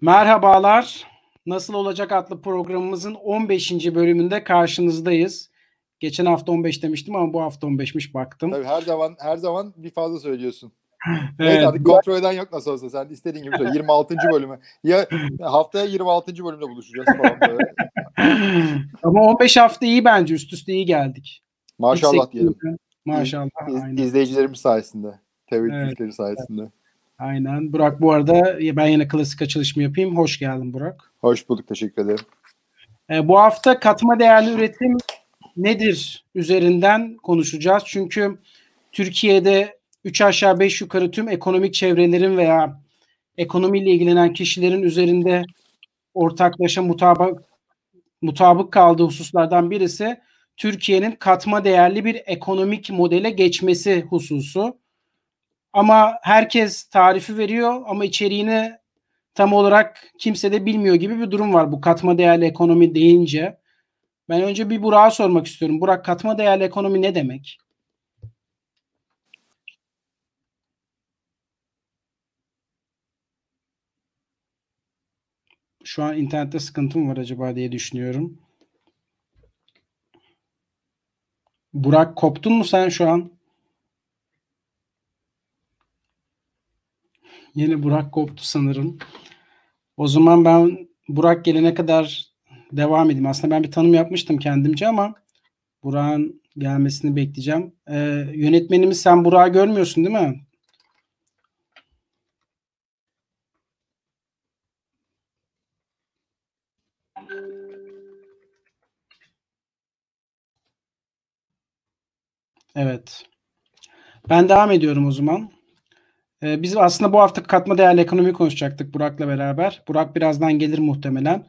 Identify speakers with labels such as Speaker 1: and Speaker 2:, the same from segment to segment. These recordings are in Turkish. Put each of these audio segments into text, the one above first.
Speaker 1: Merhabalar. Nasıl Olacak adlı programımızın 15. bölümünde karşınızdayız. Geçen hafta 15 demiştim ama bu hafta 15'miş baktım.
Speaker 2: Tabii her zaman her zaman bir fazla söylüyorsun.
Speaker 1: Evet,
Speaker 2: Neyse hadi kontrol eden yok nasıl olsa sen istediğin gibi söyle. 26. bölümü. Ya haftaya 26. bölümde buluşacağız falan böyle.
Speaker 1: ama 15 hafta iyi bence. Üst üste iyi geldik.
Speaker 2: Maşallah diyelim.
Speaker 1: Maşallah.
Speaker 2: İz,
Speaker 1: aynen.
Speaker 2: izleyicilerimiz sayesinde. Tevhid
Speaker 1: Evet.
Speaker 2: sayesinde.
Speaker 1: Aynen. Burak bu arada ben yine klasik açılışımı yapayım. Hoş geldin Burak.
Speaker 2: Hoş bulduk. Teşekkür ederim.
Speaker 1: E, bu hafta katma değerli üretim nedir üzerinden konuşacağız. Çünkü Türkiye'de 3 aşağı 5 yukarı tüm ekonomik çevrelerin veya ekonomiyle ilgilenen kişilerin üzerinde ortaklaşa mutabık, mutabık kaldığı hususlardan birisi Türkiye'nin katma değerli bir ekonomik modele geçmesi hususu. Ama herkes tarifi veriyor ama içeriğini tam olarak kimse de bilmiyor gibi bir durum var bu katma değerli ekonomi deyince. Ben önce bir Burak'a sormak istiyorum. Burak katma değerli ekonomi ne demek? Şu an internette sıkıntım var acaba diye düşünüyorum. Burak koptun mu sen şu an? Yine Burak koptu sanırım. O zaman ben Burak gelene kadar devam edeyim. Aslında ben bir tanım yapmıştım kendimce ama Burak'ın gelmesini bekleyeceğim. Ee, yönetmenimiz sen Burak'ı görmüyorsun değil mi? Evet. Ben devam ediyorum o zaman. Ee, biz aslında bu hafta katma değerli ekonomi konuşacaktık Burak'la beraber. Burak birazdan gelir muhtemelen.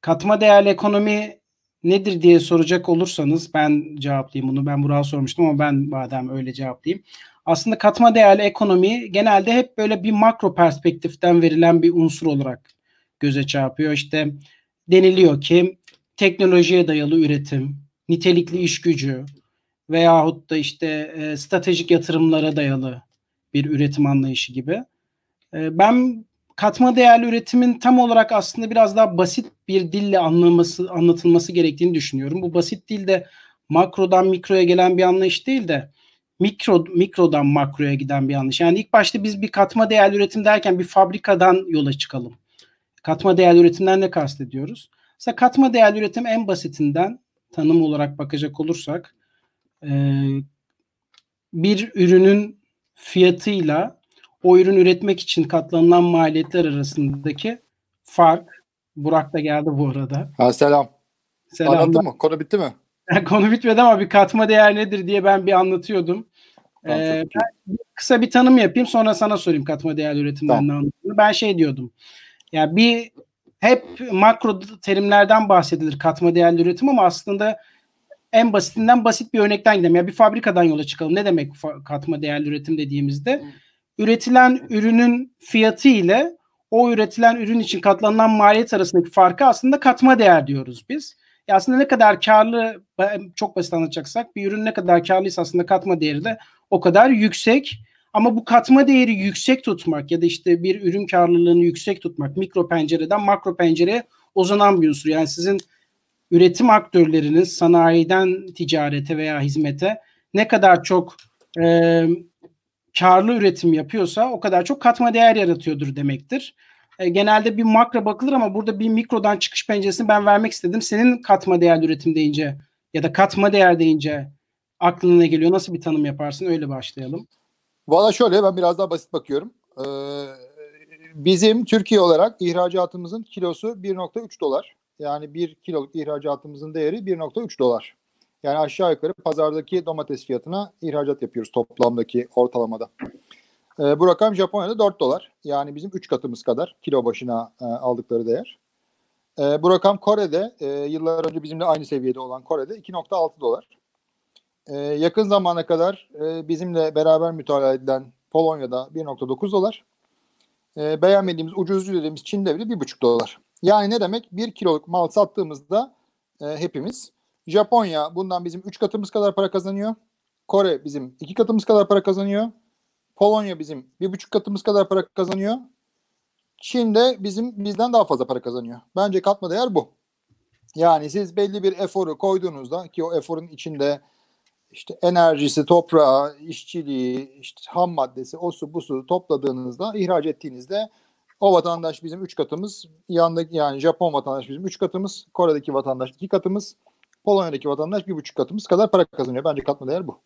Speaker 1: Katma değerli ekonomi nedir diye soracak olursanız ben cevaplayayım bunu. Ben Burak'a sormuştum ama ben madem öyle cevaplayayım. Aslında katma değerli ekonomi genelde hep böyle bir makro perspektiften verilen bir unsur olarak göze çarpıyor. İşte deniliyor ki teknolojiye dayalı üretim, nitelikli iş gücü veyahut da işte e, stratejik yatırımlara dayalı bir üretim anlayışı gibi. E, ben katma değerli üretimin tam olarak aslında biraz daha basit bir dille anlaması, anlatılması gerektiğini düşünüyorum. Bu basit dilde makrodan mikroya gelen bir anlayış değil de mikro mikrodan makroya giden bir anlayış. Yani ilk başta biz bir katma değerli üretim derken bir fabrikadan yola çıkalım. Katma değerli üretimden ne kastediyoruz? Mesela katma değerli üretim en basitinden tanım olarak bakacak olursak e, bir ürünün fiyatıyla o ürün üretmek için katlanılan maliyetler arasındaki fark. Burak da geldi bu arada.
Speaker 2: Ha, selam.
Speaker 1: Selamlar.
Speaker 2: Anlattın mı? Konu bitti mi?
Speaker 1: Konu bitmedi ama bir katma değer nedir diye ben bir anlatıyordum.
Speaker 2: Tamam,
Speaker 1: Ee, ben kısa bir tanım yapayım sonra sana sorayım katma değer üretimden
Speaker 2: Tamam.
Speaker 1: ne anladığını. Ben şey diyordum. Ya bir hep makro terimlerden bahsedilir katma değerli üretim ama aslında en basitinden basit bir örnekten gidelim. Ya bir fabrikadan yola çıkalım. Ne demek katma değerli üretim dediğimizde? Üretilen ürünün fiyatı ile o üretilen ürün için katlanılan maliyet arasındaki farkı aslında katma değer diyoruz biz. Ya aslında ne kadar karlı çok basit anlatacaksak bir ürün ne kadar karlıysa aslında katma değeri de o kadar yüksek. Ama bu katma değeri yüksek tutmak ya da işte bir ürün karlılığını yüksek tutmak mikro pencereden makro pencereye uzanan bir unsur. Yani sizin üretim aktörleriniz sanayiden ticarete veya hizmete ne kadar çok e, karlı üretim yapıyorsa o kadar çok katma değer yaratıyordur demektir. E, genelde bir makro bakılır ama burada bir mikrodan çıkış penceresini ben vermek istedim. Senin katma değerli üretim deyince ya da katma değer deyince aklına ne geliyor? Nasıl bir tanım yaparsın? Öyle başlayalım.
Speaker 2: Valla şöyle ben biraz daha basit bakıyorum. Ee, bizim Türkiye olarak ihracatımızın kilosu 1.3 dolar. Yani 1 kiloluk ihracatımızın değeri 1.3 dolar. Yani aşağı yukarı pazardaki domates fiyatına ihracat yapıyoruz toplamdaki ortalamada. Ee, bu rakam Japonya'da 4 dolar. Yani bizim 3 katımız kadar kilo başına e, aldıkları değer. Ee, bu rakam Kore'de e, yıllar önce bizimle aynı seviyede olan Kore'de 2.6 dolar. Ee, yakın zamana kadar e, bizimle beraber mütalaa edilen Polonya'da 1.9 dolar. Ee, beğenmediğimiz ucuzcu dediğimiz Çin'de bile 1.5 dolar. Yani ne demek? 1 kiloluk mal sattığımızda e, hepimiz Japonya bundan bizim 3 katımız kadar para kazanıyor. Kore bizim 2 katımız kadar para kazanıyor. Polonya bizim 1,5 katımız kadar para kazanıyor. Çin'de bizim bizden daha fazla para kazanıyor. Bence katma değer bu. Yani siz belli bir eforu koyduğunuzda ki o eforun içinde işte enerjisi, toprağı, işçiliği, işte ham maddesi, o su bu su topladığınızda, ihraç ettiğinizde o vatandaş bizim 3 katımız, yanındaki yani Japon vatandaş bizim 3 katımız, Kore'deki vatandaş 2 katımız, Polonya'daki vatandaş 1,5 katımız kadar para kazanıyor. Bence katma değer bu.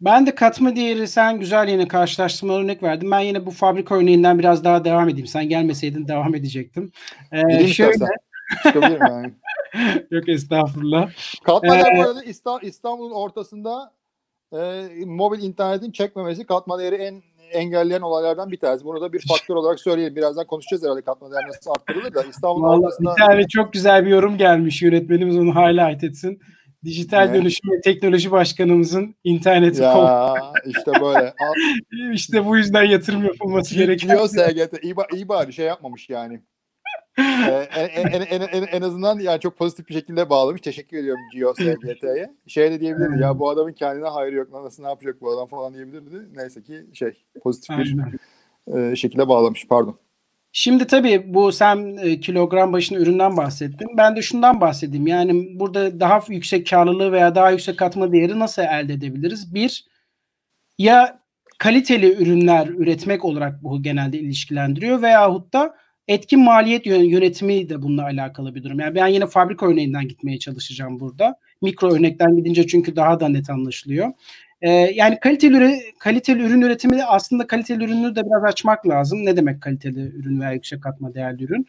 Speaker 1: Ben de katma değeri sen güzel yine karşılaştırma örnek verdin. Ben yine bu fabrika örneğinden biraz daha devam edeyim. Sen gelmeseydin devam edecektim.
Speaker 2: Ee, şöyle. Çıkabilirim yani.
Speaker 1: Yok estağfurullah.
Speaker 2: Katma değer ee, bu arada İstanbul'un ortasında e, mobil internetin çekmemesi katma değeri en engelleyen olaylardan bir tanesi. Bunu da bir faktör olarak söyleyelim. Birazdan konuşacağız herhalde katma değer nasıl arttırılır da İstanbul'un
Speaker 1: Vallahi. Bir tane çok güzel bir yorum gelmiş. Yönetmenimiz onu highlight etsin. Dijital ne? Dönüşüm ve Teknoloji Başkanımızın interneti
Speaker 2: Ya kol... işte böyle.
Speaker 1: İşte bu yüzden yatırım yapılması gerekiyor.
Speaker 2: SGT iyi, iyi bari şey yapmamış yani. Ee, en, en, en, en, azından yani çok pozitif bir şekilde bağlamış. Teşekkür ediyorum Gio SGT'ye. Şey de diyebilirdi ya bu adamın kendine hayrı yok. Nasıl ne yapacak bu adam falan diyebilirdi. Neyse ki şey pozitif bir e, şekilde bağlamış. Pardon.
Speaker 1: Şimdi tabii bu sen e, kilogram başına üründen bahsettin. Ben de şundan bahsedeyim. Yani burada daha yüksek karlılığı veya daha yüksek katma değeri nasıl elde edebiliriz? Bir, ya kaliteli ürünler üretmek olarak bu genelde ilişkilendiriyor veyahut da etkin maliyet yönetimi de bununla alakalı bir durum. Yani ben yine fabrika örneğinden gitmeye çalışacağım burada. Mikro örnekten gidince çünkü daha da net anlaşılıyor. Ee, yani kaliteli, kaliteli ürün üretimi aslında kaliteli ürünü de biraz açmak lazım. Ne demek kaliteli ürün veya yüksek katma değerli ürün?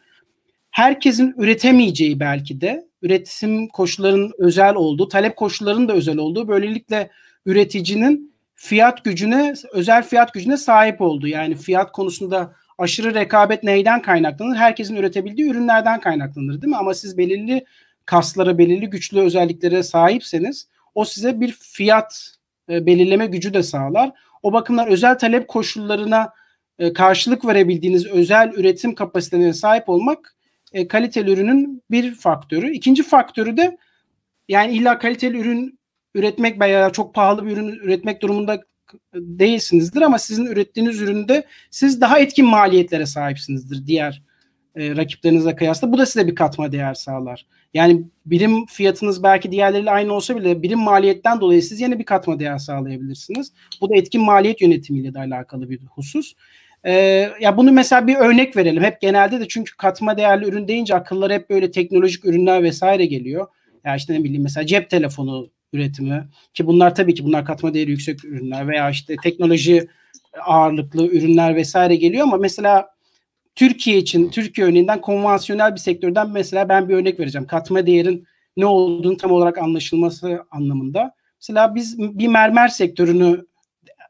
Speaker 1: Herkesin üretemeyeceği belki de üretim koşullarının özel olduğu, talep koşullarının da özel olduğu, böylelikle üreticinin fiyat gücüne, özel fiyat gücüne sahip olduğu. Yani fiyat konusunda aşırı rekabet neyden kaynaklanır? Herkesin üretebildiği ürünlerden kaynaklanır değil mi? Ama siz belirli kaslara, belirli güçlü özelliklere sahipseniz o size bir fiyat e, belirleme gücü de sağlar. O bakımdan özel talep koşullarına e, karşılık verebildiğiniz özel üretim kapasitelerine sahip olmak e, kaliteli ürünün bir faktörü. İkinci faktörü de yani illa kaliteli ürün üretmek veya çok pahalı bir ürün üretmek durumunda değilsinizdir ama sizin ürettiğiniz üründe siz daha etkin maliyetlere sahipsinizdir diğer e, rakiplerinize kıyasla. Bu da size bir katma değer sağlar. Yani birim fiyatınız belki diğerleriyle aynı olsa bile birim maliyetten dolayı siz yine bir katma değer sağlayabilirsiniz. Bu da etkin maliyet yönetimiyle de alakalı bir husus. Ee, ya bunu mesela bir örnek verelim. Hep genelde de çünkü katma değerli ürün deyince akıllara hep böyle teknolojik ürünler vesaire geliyor. Ya işte ne bileyim mesela cep telefonu üretimi ki bunlar tabii ki bunlar katma değeri yüksek ürünler veya işte teknoloji ağırlıklı ürünler vesaire geliyor ama mesela Türkiye için Türkiye örneğinden konvansiyonel bir sektörden mesela ben bir örnek vereceğim. Katma değerin ne olduğunu tam olarak anlaşılması anlamında. Mesela biz bir mermer sektörünü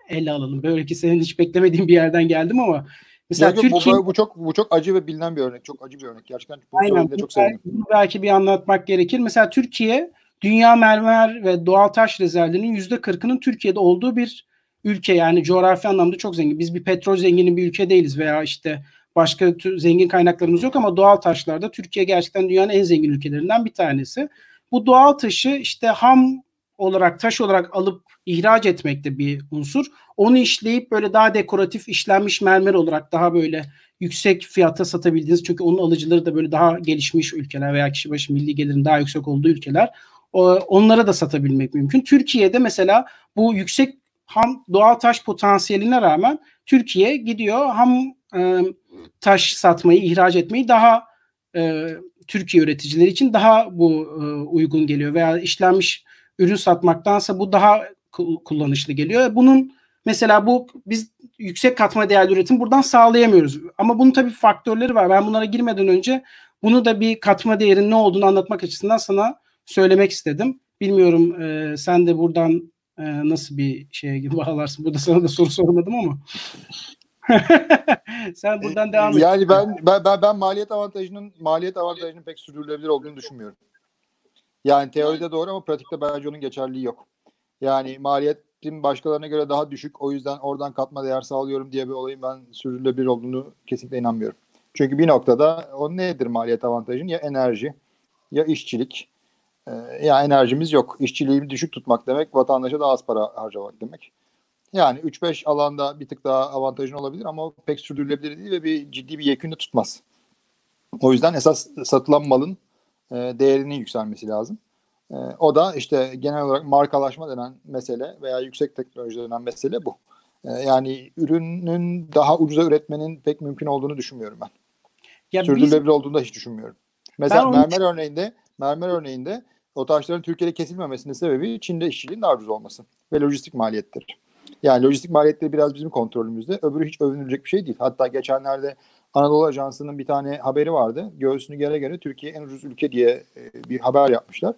Speaker 1: ele alalım. Böyle ki senin hiç beklemediğin bir yerden geldim ama
Speaker 2: mesela yok, Türkiye bu, bu çok bu çok acı ve bilinen bir örnek. Çok acı bir örnek. Gerçekten bunu Aynen, çok
Speaker 1: belki, Bunu belki bir anlatmak gerekir. Mesela Türkiye dünya mermer ve doğal taş rezervlerinin yüzde kırkının Türkiye'de olduğu bir ülke yani coğrafi anlamda çok zengin. Biz bir petrol zengini bir ülke değiliz veya işte başka zengin kaynaklarımız yok ama doğal taşlarda Türkiye gerçekten dünyanın en zengin ülkelerinden bir tanesi. Bu doğal taşı işte ham olarak taş olarak alıp ihraç etmekte bir unsur. Onu işleyip böyle daha dekoratif işlenmiş mermer olarak daha böyle yüksek fiyata satabildiğiniz çünkü onun alıcıları da böyle daha gelişmiş ülkeler veya kişi başı milli gelirin daha yüksek olduğu ülkeler onlara da satabilmek mümkün. Türkiye'de mesela bu yüksek ham doğal taş potansiyeline rağmen Türkiye gidiyor ham e, taş satmayı, ihraç etmeyi daha e, Türkiye üreticileri için daha bu e, uygun geliyor veya işlenmiş ürün satmaktansa bu daha kullanışlı geliyor. Bunun mesela bu biz yüksek katma değerli üretim buradan sağlayamıyoruz. Ama bunun tabii faktörleri var. Ben bunlara girmeden önce bunu da bir katma değerin ne olduğunu anlatmak açısından sana söylemek istedim. Bilmiyorum e, sen de buradan e, nasıl bir şeye bağlarsın. Burada sana da soru sormadım ama. sen buradan devam
Speaker 2: et. Yani ben, ben ben ben maliyet avantajının maliyet avantajının pek sürdürülebilir olduğunu düşünmüyorum. Yani teoride doğru ama pratikte bence onun geçerliği yok. Yani maliyetin başkalarına göre daha düşük. O yüzden oradan katma değer sağlıyorum diye bir olayın ben sürdürülebilir olduğunu kesinlikle inanmıyorum. Çünkü bir noktada o nedir maliyet avantajın? Ya enerji ya işçilik ee, ya enerjimiz yok. İşçiliği düşük tutmak demek vatandaşa daha az para harcamak demek. Yani 3-5 alanda bir tık daha avantajın olabilir ama pek sürdürülebilir değil ve bir ciddi bir yekünde tutmaz. O yüzden esas satılan malın e, değerinin yükselmesi lazım. E, o da işte genel olarak markalaşma denen mesele veya yüksek teknoloji denen mesele bu. E, yani ürünün daha ucuza üretmenin pek mümkün olduğunu düşünmüyorum ben. Ya Sürdürülebilir biz... olduğunu da hiç düşünmüyorum. Mesela ben mermer onu... örneğinde mermer örneğinde o taşların Türkiye'de kesilmemesinin sebebi Çin'de işçiliğin daha ucuz olması ve lojistik maliyettir. Yani lojistik maliyetleri biraz bizim kontrolümüzde. Öbürü hiç övünülecek bir şey değil. Hatta geçenlerde Anadolu Ajansı'nın bir tane haberi vardı. Göğsünü gere gere Türkiye en ucuz ülke diye e, bir haber yapmışlar.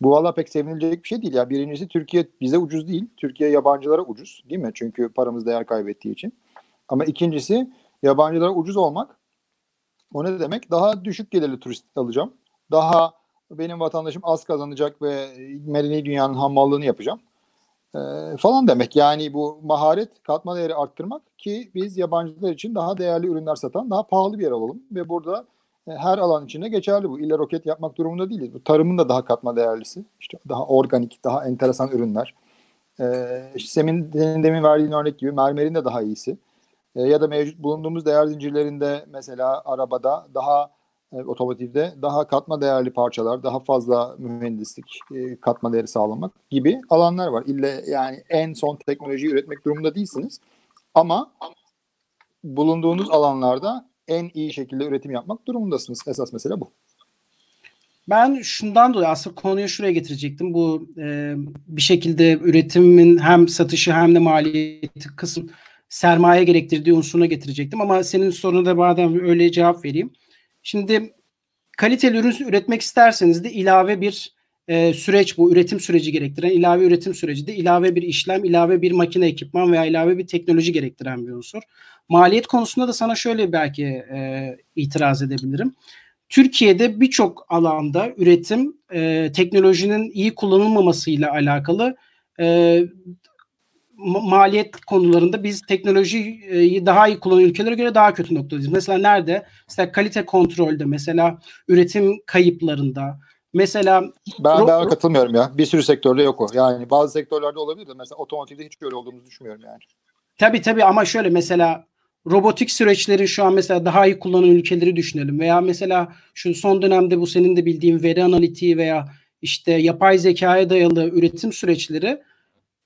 Speaker 2: Bu valla pek sevinilecek bir şey değil. Ya birincisi Türkiye bize ucuz değil. Türkiye yabancılara ucuz değil mi? Çünkü paramız değer kaybettiği için. Ama ikincisi yabancılara ucuz olmak o ne demek? Daha düşük gelirli turist alacağım. Daha benim vatandaşım az kazanacak ve medeni dünyanın hammallığını yapacağım. Ee, falan demek. Yani bu maharet katma değeri arttırmak ki biz yabancılar için daha değerli ürünler satan daha pahalı bir yer olalım. Ve burada e, her alan içinde geçerli bu. İlla roket yapmak durumunda değiliz. Bu tarımın da daha katma değerlisi. İşte daha organik, daha enteresan ürünler. Ee, işte senin demin verdiğin örnek gibi mermerin de daha iyisi. Ee, ya da mevcut bulunduğumuz değer zincirlerinde mesela arabada daha e, otomotivde daha katma değerli parçalar, daha fazla mühendislik e, katma değeri sağlamak gibi alanlar var. İlle yani en son teknolojiyi üretmek durumunda değilsiniz. Ama bulunduğunuz alanlarda en iyi şekilde üretim yapmak durumundasınız. Esas mesele bu.
Speaker 1: Ben şundan dolayı aslında konuyu şuraya getirecektim. Bu e, bir şekilde üretimin hem satışı hem de maliyeti kısım sermaye gerektirdiği unsuruna getirecektim. Ama senin soruna da madem öyle cevap vereyim. Şimdi kaliteli ürün üretmek isterseniz de ilave bir e, süreç bu üretim süreci gerektiren ilave üretim süreci de ilave bir işlem, ilave bir makine ekipman veya ilave bir teknoloji gerektiren bir unsur. Maliyet konusunda da sana şöyle belki e, itiraz edebilirim. Türkiye'de birçok alanda üretim e, teknolojinin iyi kullanılmamasıyla alakalı e, maliyet konularında biz teknolojiyi daha iyi kullanan ülkelere göre daha kötü noktadayız. Mesela nerede? Mesela kalite kontrolde, mesela üretim kayıplarında, mesela
Speaker 2: ben ben katılmıyorum ya. Bir sürü sektörde yok o. Yani bazı sektörlerde olabilir de mesela otomotivde hiç öyle olduğumuzu düşünmüyorum yani.
Speaker 1: Tabii tabii ama şöyle mesela robotik süreçleri şu an mesela daha iyi kullanan ülkeleri düşünelim veya mesela şu son dönemde bu senin de bildiğin veri analitiği veya işte yapay zekaya dayalı üretim süreçleri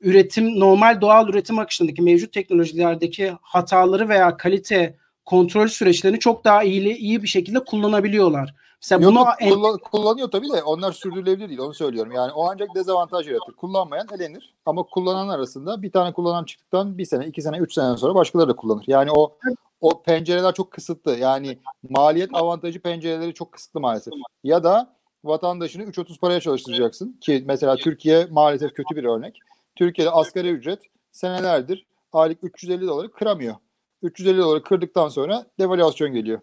Speaker 1: üretim normal doğal üretim akışındaki mevcut teknolojilerdeki hataları veya kalite kontrol süreçlerini çok daha iyi iyi bir şekilde kullanabiliyorlar.
Speaker 2: Mesela Yok, bunu kullan, kullanıyor tabii de onlar sürdürülebilir değil onu söylüyorum. Yani o ancak dezavantaj yaratır. Kullanmayan elenir ama kullanan arasında bir tane kullanan çıktıktan bir sene, iki sene, üç sene sonra başkaları da kullanır. Yani o o pencereler çok kısıtlı. Yani maliyet avantajı pencereleri çok kısıtlı maalesef. Ya da vatandaşını 3.30 paraya çalıştıracaksın ki mesela Türkiye maalesef kötü bir örnek. Türkiye'de asgari ücret senelerdir aylık 350 doları kıramıyor. 350 doları kırdıktan sonra devalüasyon geliyor.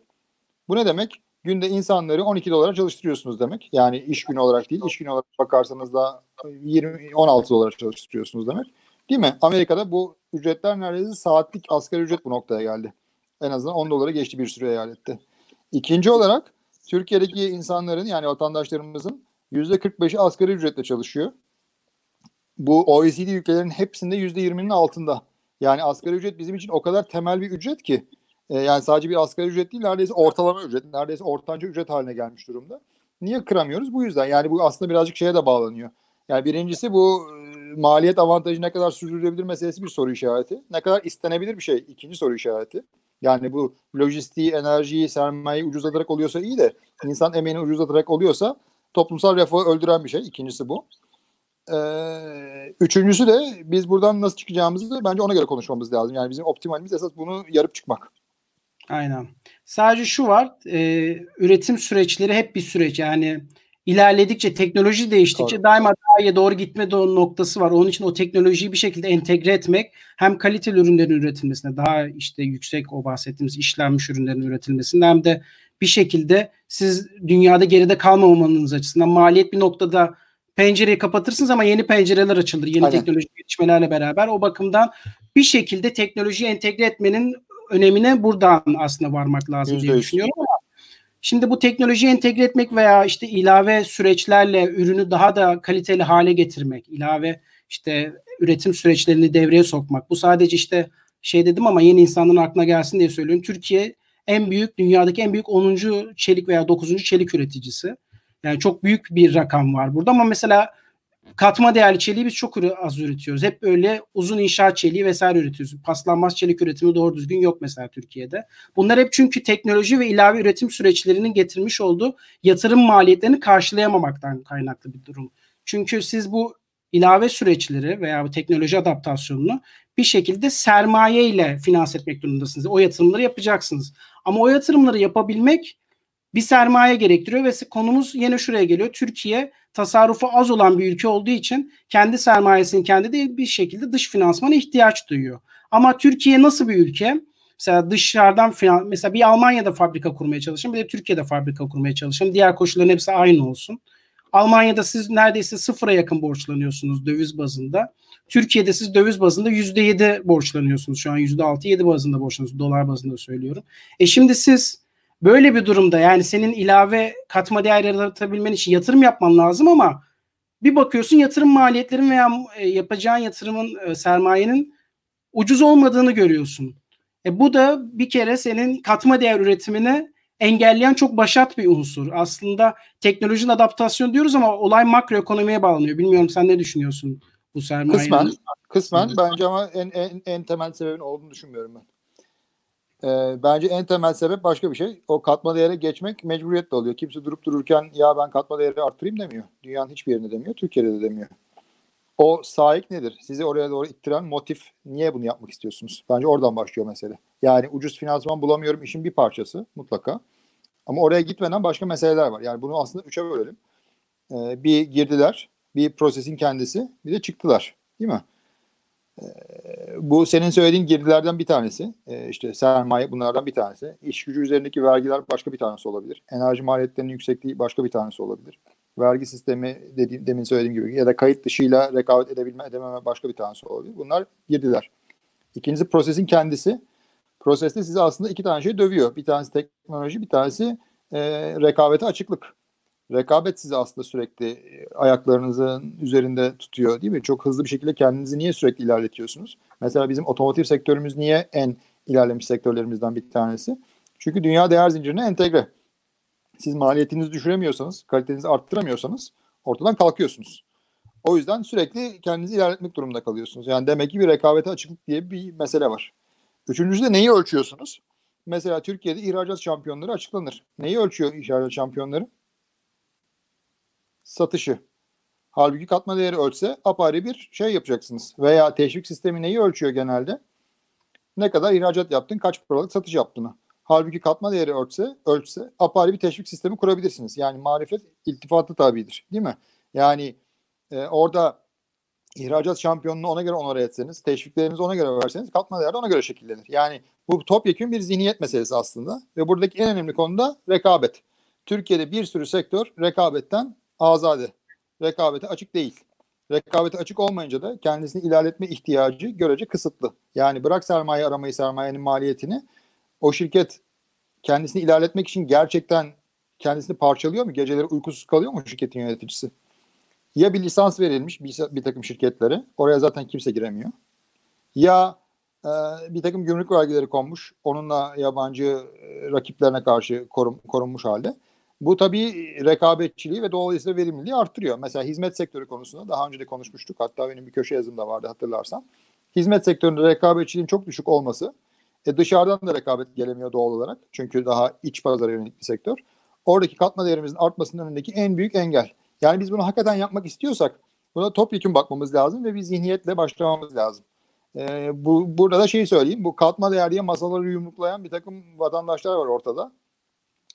Speaker 2: Bu ne demek? Günde insanları 12 dolara çalıştırıyorsunuz demek. Yani iş günü olarak değil, iş günü olarak bakarsanız da 20 16 dolara çalıştırıyorsunuz demek. Değil mi? Amerika'da bu ücretler neredeyse saatlik asgari ücret bu noktaya geldi. En azından 10 dolara geçti bir sürü eyalette. İkinci olarak Türkiye'deki insanların yani vatandaşlarımızın %45'i asgari ücretle çalışıyor bu OECD ülkelerin hepsinde %20'nin altında. Yani asgari ücret bizim için o kadar temel bir ücret ki. E, yani sadece bir asgari ücret değil neredeyse ortalama ücret, neredeyse ortanca ücret haline gelmiş durumda. Niye kıramıyoruz? Bu yüzden. Yani bu aslında birazcık şeye de bağlanıyor. Yani birincisi bu e, maliyet avantajı ne kadar sürdürülebilir meselesi bir soru işareti. Ne kadar istenebilir bir şey ikinci soru işareti. Yani bu lojistiği, enerjiyi, sermayeyi ucuzlatarak oluyorsa iyi de insan emeğini ucuzlatarak oluyorsa toplumsal refahı öldüren bir şey. İkincisi bu. Ee, üçüncüsü de biz buradan nasıl çıkacağımızı da bence ona göre konuşmamız lazım. Yani bizim optimalimiz esas bunu yarıp çıkmak.
Speaker 1: Aynen. Sadece şu var, e, üretim süreçleri hep bir süreç. Yani ilerledikçe, teknoloji değiştikçe Doğru. daima daha iyi doğru gitme noktası var. Onun için o teknolojiyi bir şekilde entegre etmek hem kaliteli ürünlerin üretilmesine, daha işte yüksek o bahsettiğimiz işlenmiş ürünlerin üretilmesinde hem de bir şekilde siz dünyada geride kalmamanız açısından maliyet bir noktada pencereyi kapatırsınız ama yeni pencereler açılır. Yeni Aynen. teknolojik gelişmelerle beraber. O bakımdan bir şekilde teknolojiyi entegre etmenin önemine buradan aslında varmak lazım diye düşünüyorum ama Şimdi bu teknolojiyi entegre etmek veya işte ilave süreçlerle ürünü daha da kaliteli hale getirmek, ilave işte üretim süreçlerini devreye sokmak. Bu sadece işte şey dedim ama yeni insanların aklına gelsin diye söylüyorum. Türkiye en büyük dünyadaki en büyük 10. çelik veya 9. çelik üreticisi. Yani çok büyük bir rakam var burada ama mesela katma değerli çeliği biz çok az üretiyoruz. Hep böyle uzun inşaat çeliği vesaire üretiyoruz. Paslanmaz çelik üretimi doğru düzgün yok mesela Türkiye'de. Bunlar hep çünkü teknoloji ve ilave üretim süreçlerinin getirmiş olduğu yatırım maliyetlerini karşılayamamaktan kaynaklı bir durum. Çünkü siz bu ilave süreçleri veya bu teknoloji adaptasyonunu bir şekilde sermaye ile finanse etmek durumundasınız. O yatırımları yapacaksınız. Ama o yatırımları yapabilmek bir sermaye gerektiriyor ve konumuz yine şuraya geliyor. Türkiye tasarrufu az olan bir ülke olduğu için kendi sermayesini kendi değil bir şekilde dış finansmana ihtiyaç duyuyor. Ama Türkiye nasıl bir ülke? Mesela dışarıdan finan, mesela bir Almanya'da fabrika kurmaya çalışın, bir de Türkiye'de fabrika kurmaya çalışın. Diğer koşulların hepsi aynı olsun. Almanya'da siz neredeyse sıfıra yakın borçlanıyorsunuz döviz bazında. Türkiye'de siz döviz bazında %7 borçlanıyorsunuz. Şu an %6-7 bazında borçlanıyorsunuz. Dolar bazında söylüyorum. E şimdi siz böyle bir durumda yani senin ilave katma değer yaratabilmen için yatırım yapman lazım ama bir bakıyorsun yatırım maliyetlerin veya e, yapacağın yatırımın e, sermayenin ucuz olmadığını görüyorsun. E bu da bir kere senin katma değer üretimini engelleyen çok başat bir unsur. Aslında teknolojinin adaptasyon diyoruz ama olay makroekonomiye bağlanıyor. Bilmiyorum sen ne düşünüyorsun bu sermayenin?
Speaker 2: Kısmen, kısmen bence ama en, en, en temel sebebin olduğunu düşünmüyorum ben. Ee, bence en temel sebep başka bir şey. O katma değere geçmek mecburiyetle oluyor. Kimse durup dururken ya ben katma değeri arttırayım demiyor. Dünyanın hiçbir yerinde demiyor. Türkiye'de de demiyor. O sahip nedir? Sizi oraya doğru ittiren motif niye bunu yapmak istiyorsunuz? Bence oradan başlıyor mesele. Yani ucuz finansman bulamıyorum işin bir parçası mutlaka. Ama oraya gitmeden başka meseleler var. Yani bunu aslında üçe bölelim. Ee, bir girdiler, bir prosesin kendisi, bir de çıktılar. Değil mi? Bu senin söylediğin girdilerden bir tanesi. Ee, işte sermaye bunlardan bir tanesi. İş gücü üzerindeki vergiler başka bir tanesi olabilir. Enerji maliyetlerinin yüksekliği başka bir tanesi olabilir. Vergi sistemi dediğim, demin söylediğim gibi ya da kayıt dışıyla rekabet edebilme edememe başka bir tanesi olabilir. Bunlar girdiler. İkincisi prosesin kendisi. Proseste size aslında iki tane şey dövüyor. Bir tanesi teknoloji, bir tanesi e, rekabete açıklık. Rekabet sizi aslında sürekli e, ayaklarınızın üzerinde tutuyor değil mi? Çok hızlı bir şekilde kendinizi niye sürekli ilerletiyorsunuz? Mesela bizim otomotiv sektörümüz niye en ilerlemiş sektörlerimizden bir tanesi? Çünkü dünya değer zincirine entegre. Siz maliyetinizi düşüremiyorsanız, kalitenizi arttıramıyorsanız ortadan kalkıyorsunuz. O yüzden sürekli kendinizi ilerletmek durumunda kalıyorsunuz. Yani demek ki bir rekabete açıklık diye bir mesele var. Üçüncüsü de neyi ölçüyorsunuz? Mesela Türkiye'de ihracat şampiyonları açıklanır. Neyi ölçüyor ihracat şampiyonları? Satışı. Halbuki katma değeri ölçse apayrı bir şey yapacaksınız. Veya teşvik sistemi neyi ölçüyor genelde? Ne kadar ihracat yaptın, kaç paralık satış yaptığını. Halbuki katma değeri ölçse, ölçse apayrı bir teşvik sistemi kurabilirsiniz. Yani marifet iltifatı tabidir. Değil mi? Yani e, orada ihracat şampiyonunu ona göre onore etseniz, teşviklerinizi ona göre verseniz katma değer de ona göre şekillenir. Yani bu topyekun bir zihniyet meselesi aslında ve buradaki en önemli konu da rekabet. Türkiye'de bir sürü sektör rekabetten azade. Rekabete açık değil. Rekabete açık olmayınca da kendisini ilerletme ihtiyacı görece kısıtlı. Yani bırak sermaye aramayı, sermayenin maliyetini o şirket kendisini ilerletmek için gerçekten kendisini parçalıyor mu? Geceleri uykusuz kalıyor mu şirketin yöneticisi? Ya bir lisans verilmiş bir, bir takım şirketlere, oraya zaten kimse giremiyor. Ya e, bir takım gümrük vergileri konmuş, onunla yabancı e, rakiplerine karşı korum, korunmuş halde. Bu tabii rekabetçiliği ve dolayısıyla verimliliği arttırıyor. Mesela hizmet sektörü konusunda daha önce de konuşmuştuk. Hatta benim bir köşe yazım da vardı hatırlarsan. Hizmet sektöründe rekabetçiliğin çok düşük olması e dışarıdan da rekabet gelemiyor doğal olarak. Çünkü daha iç pazara yönelik bir sektör. Oradaki katma değerimizin artmasının önündeki en büyük engel. Yani biz bunu hakikaten yapmak istiyorsak buna topyekun bakmamız lazım ve bir zihniyetle başlamamız lazım. Ee, bu Burada da şeyi söyleyeyim. Bu katma değer diye masaları yumruklayan bir takım vatandaşlar var ortada.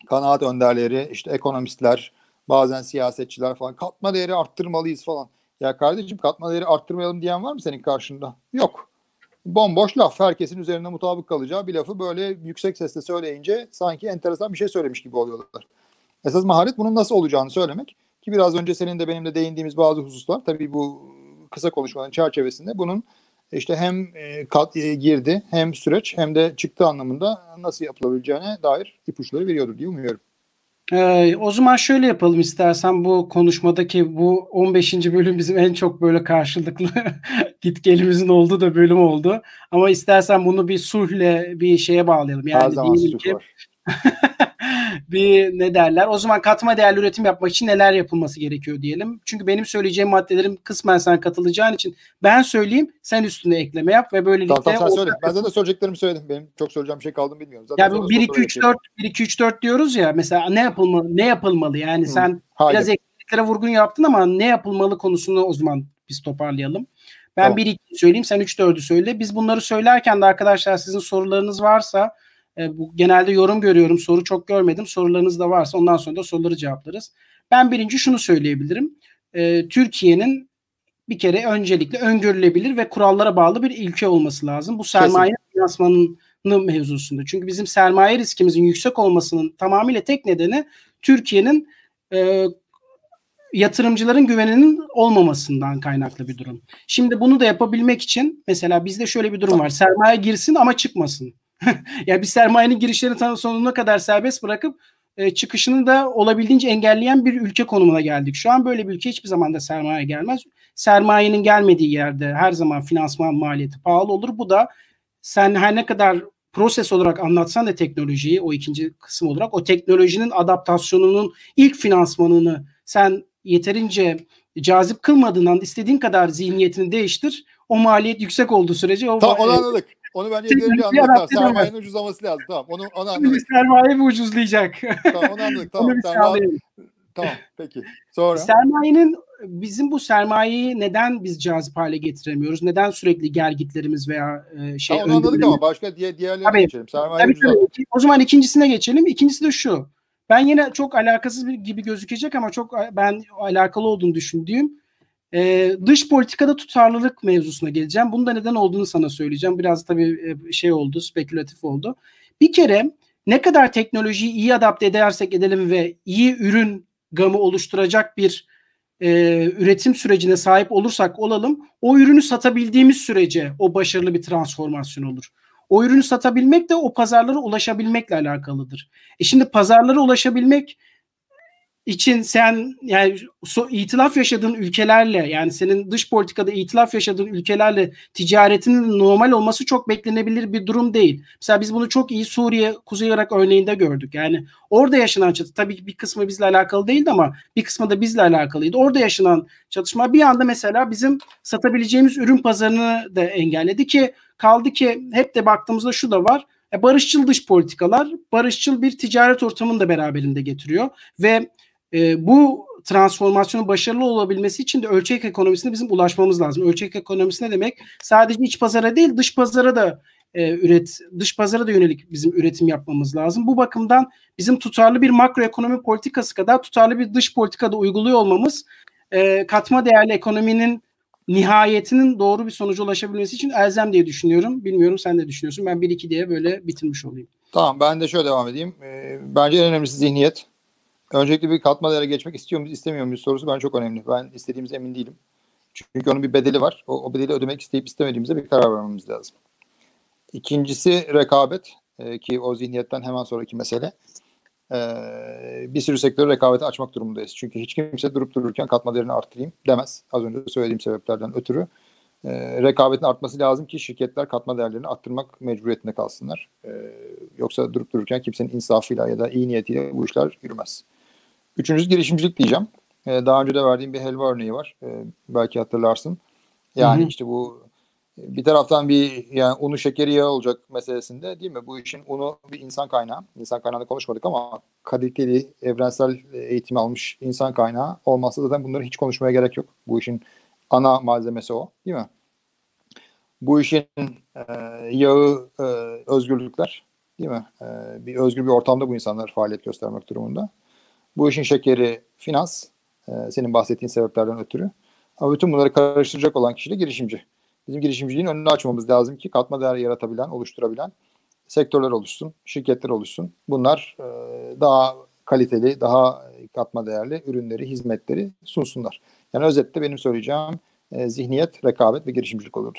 Speaker 2: Kanaat önderleri, işte ekonomistler, bazen siyasetçiler falan. Katma değeri arttırmalıyız falan. Ya kardeşim katma değeri arttırmayalım diyen var mı senin karşında? Yok bomboş laf. Herkesin üzerine mutabık kalacağı bir lafı böyle yüksek sesle söyleyince sanki enteresan bir şey söylemiş gibi oluyorlar. Esas maharet bunun nasıl olacağını söylemek. Ki biraz önce senin de benim de değindiğimiz bazı hususlar tabii bu kısa konuşmanın çerçevesinde bunun işte hem e, kat, e, girdi hem süreç hem de çıktı anlamında nasıl yapılabileceğine dair ipuçları veriyordur diye umuyorum.
Speaker 1: Ee, o zaman şöyle yapalım istersen bu konuşmadaki bu 15. bölüm bizim en çok böyle karşılıklı git gelimizin olduğu da bölüm oldu. Ama istersen bunu bir sulhle bir şeye bağlayalım. Yani
Speaker 2: Her zaman var.
Speaker 1: bir ne derler? O zaman katma değerli üretim yapmak için neler yapılması gerekiyor diyelim. Çünkü benim söyleyeceğim maddelerim kısmen sen katılacağın için ben söyleyeyim sen üstüne ekleme yap ve böylelikle
Speaker 2: Tamam, tamam sen söyle. Ben zaten söyleyeceklerimi söyledim. Benim çok söyleyeceğim şey kaldı bilmiyorum. Zaten
Speaker 1: ya bu 1 2 3 4 1 2 3 4 diyoruz ya mesela ne yapılmalı ne yapılmalı yani Hı. sen Hayır. biraz ekliliklere vurgun yaptın ama ne yapılmalı konusunu o zaman biz toparlayalım. Ben tamam. 1 2 söyleyeyim sen 3 4'ü söyle. Biz bunları söylerken de arkadaşlar sizin sorularınız varsa e, bu genelde yorum görüyorum. Soru çok görmedim. Sorularınız da varsa ondan sonra da soruları cevaplarız. Ben birinci şunu söyleyebilirim. E, Türkiye'nin bir kere öncelikle öngörülebilir ve kurallara bağlı bir ülke olması lazım. Bu sermaye finansmanının mevzusunda. Çünkü bizim sermaye riskimizin yüksek olmasının tamamıyla tek nedeni Türkiye'nin e, yatırımcıların güveninin olmamasından kaynaklı bir durum. Şimdi bunu da yapabilmek için mesela bizde şöyle bir durum var. Sermaye girsin ama çıkmasın. yani bir sermayenin girişlerini sonuna kadar serbest bırakıp e, çıkışını da olabildiğince engelleyen bir ülke konumuna geldik. Şu an böyle bir ülke hiçbir zaman da sermaye gelmez. Sermayenin gelmediği yerde her zaman finansman maliyeti pahalı olur. Bu da sen her ne kadar proses olarak anlatsan da teknolojiyi o ikinci kısım olarak o teknolojinin adaptasyonunun ilk finansmanını sen yeterince cazip kılmadığından istediğin kadar zihniyetini değiştir. O maliyet yüksek olduğu sürece o
Speaker 2: Tamam onu anladık. Onu ben yeterince anladım. Sermayenin ucuzlaması lazım. Tamam onu, onu anladık. Şimdi
Speaker 1: sermaye mi ucuzlayacak?
Speaker 2: tamam onu anladık. Tamam. onu tamam, tamam peki. Sonra?
Speaker 1: Sermayenin bizim bu sermayeyi neden biz cazip hale getiremiyoruz? Neden sürekli gelgitlerimiz veya e, şey
Speaker 2: tamam, anladık ama başka diğer diğerlerine tabii, geçelim. Sermaye tabii,
Speaker 1: tabii. O zaman ikincisine geçelim. İkincisi de şu. Ben yine çok alakasız gibi gözükecek ama çok ben alakalı olduğunu düşündüğüm ee, dış politikada tutarlılık mevzusuna geleceğim. Bunun da neden olduğunu sana söyleyeceğim. Biraz tabii e, şey oldu, spekülatif oldu. Bir kere ne kadar teknolojiyi iyi adapte edersek edelim ve iyi ürün gamı oluşturacak bir e, üretim sürecine sahip olursak olalım, o ürünü satabildiğimiz sürece o başarılı bir transformasyon olur. O ürünü satabilmek de o pazarlara ulaşabilmekle alakalıdır. E şimdi pazarlara ulaşabilmek için sen yani so, itilaf yaşadığın ülkelerle yani senin dış politikada itilaf yaşadığın ülkelerle ticaretinin normal olması çok beklenebilir bir durum değil. Mesela biz bunu çok iyi Suriye, Kuzey Irak örneğinde gördük. Yani orada yaşanan çatı tabii bir kısmı bizle alakalı değildi ama bir kısmı da bizle alakalıydı. Orada yaşanan çatışma bir anda mesela bizim satabileceğimiz ürün pazarını da engelledi ki kaldı ki hep de baktığımızda şu da var. E, barışçıl dış politikalar barışçıl bir ticaret ortamını da beraberinde getiriyor ve e, bu transformasyonun başarılı olabilmesi için de ölçek ekonomisine bizim ulaşmamız lazım. Ölçek ekonomisi ne demek? Sadece iç pazara değil dış pazara da e, üret dış pazara da yönelik bizim üretim yapmamız lazım. Bu bakımdan bizim tutarlı bir makroekonomi politikası kadar tutarlı bir dış politikada uyguluyor olmamız e, katma değerli ekonominin nihayetinin doğru bir sonuca ulaşabilmesi için elzem diye düşünüyorum. Bilmiyorum sen de düşünüyorsun. Ben bir iki diye böyle bitirmiş olayım.
Speaker 2: Tamam ben de şöyle devam edeyim. Ee, bence en önemlisi zihniyet. Öncelikle bir katma değere geçmek istiyor muyuz, istemiyor muyuz sorusu ben çok önemli. Ben istediğimize emin değilim. Çünkü onun bir bedeli var. O, o bedeli ödemek isteyip istemediğimize bir karar vermemiz lazım. İkincisi rekabet ee, ki o zihniyetten hemen sonraki mesele. Ee, bir sürü sektörü rekabete açmak durumundayız. Çünkü hiç kimse durup dururken katma değerini arttırayım demez. Az önce söylediğim sebeplerden ötürü. Ee, rekabetin artması lazım ki şirketler katma değerlerini arttırmak mecburiyetinde kalsınlar. Ee, yoksa durup dururken kimsenin insafıyla ya da iyi niyetiyle bu işler yürümez. Üçüncüsü girişimcilik diyeceğim. Ee, daha önce de verdiğim bir helva örneği var. Ee, belki hatırlarsın. Yani hı hı. işte bu bir taraftan bir yani unu şekeri yağı olacak meselesinde değil mi? Bu işin unu bir insan kaynağı. İnsan kaynağında konuşmadık ama kaliteli, evrensel eğitim almış insan kaynağı olmazsa zaten bunları hiç konuşmaya gerek yok. Bu işin ana malzemesi o değil mi? Bu işin e, yağı e, özgürlükler değil mi? E, bir özgür bir ortamda bu insanlar faaliyet göstermek durumunda. Bu işin şekeri finans. E, senin bahsettiğin sebeplerden ötürü. Ama bütün bunları karıştıracak olan kişi de girişimci. Bizim girişimciliğin önünü açmamız lazım ki katma değer yaratabilen, oluşturabilen sektörler oluşsun, şirketler oluşsun. Bunlar e, daha kaliteli, daha katma değerli ürünleri, hizmetleri sunsunlar. Yani özetle benim söyleyeceğim e, zihniyet, rekabet ve girişimcilik olurdu.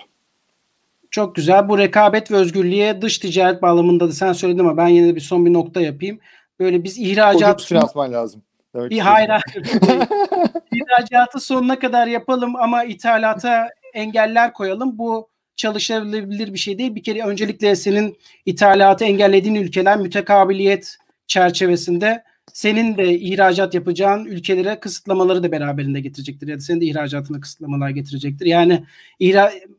Speaker 1: Çok güzel. Bu rekabet ve özgürlüğe dış ticaret bağlamında da sen söyledin ama ben yine de bir son bir nokta yapayım. Böyle biz ihracat
Speaker 2: Ucuz finansman lazım.
Speaker 1: bir hayır. İhracatı sonuna kadar yapalım ama ithalata engeller koyalım. Bu çalışılabilir bir şey değil. Bir kere öncelikle senin ithalatı engellediğin ülkeler mütekabiliyet çerçevesinde senin de ihracat yapacağın ülkelere kısıtlamaları da beraberinde getirecektir. Ya da senin de ihracatına kısıtlamalar getirecektir. Yani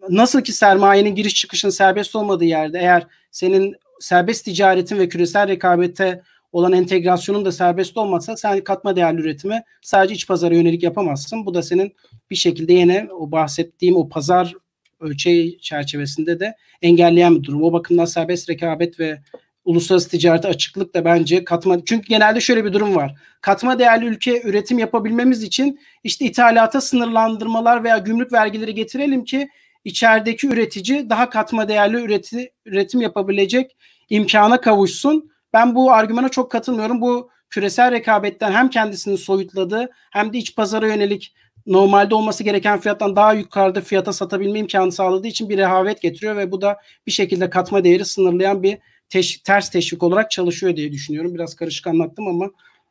Speaker 1: nasıl ki sermayenin giriş çıkışın serbest olmadığı yerde eğer senin serbest ticaretin ve küresel rekabete olan entegrasyonun da serbest olmazsa sen katma değerli üretimi sadece iç pazara yönelik yapamazsın. Bu da senin bir şekilde yine o bahsettiğim o pazar ölçeği çerçevesinde de engelleyen bir durum. O bakımdan serbest rekabet ve uluslararası ticarete açıklık da bence katma çünkü genelde şöyle bir durum var. Katma değerli ülke üretim yapabilmemiz için işte ithalata sınırlandırmalar veya gümrük vergileri getirelim ki içerideki üretici daha katma değerli üreti, üretim yapabilecek imkana kavuşsun. Ben bu argümana çok katılmıyorum. Bu küresel rekabetten hem kendisini soyutladı hem de iç pazara yönelik normalde olması gereken fiyattan daha yukarıda fiyata satabilme imkanı sağladığı için bir rehavet getiriyor ve bu da bir şekilde katma değeri sınırlayan bir teş, ters teşvik olarak çalışıyor diye düşünüyorum. Biraz karışık anlattım ama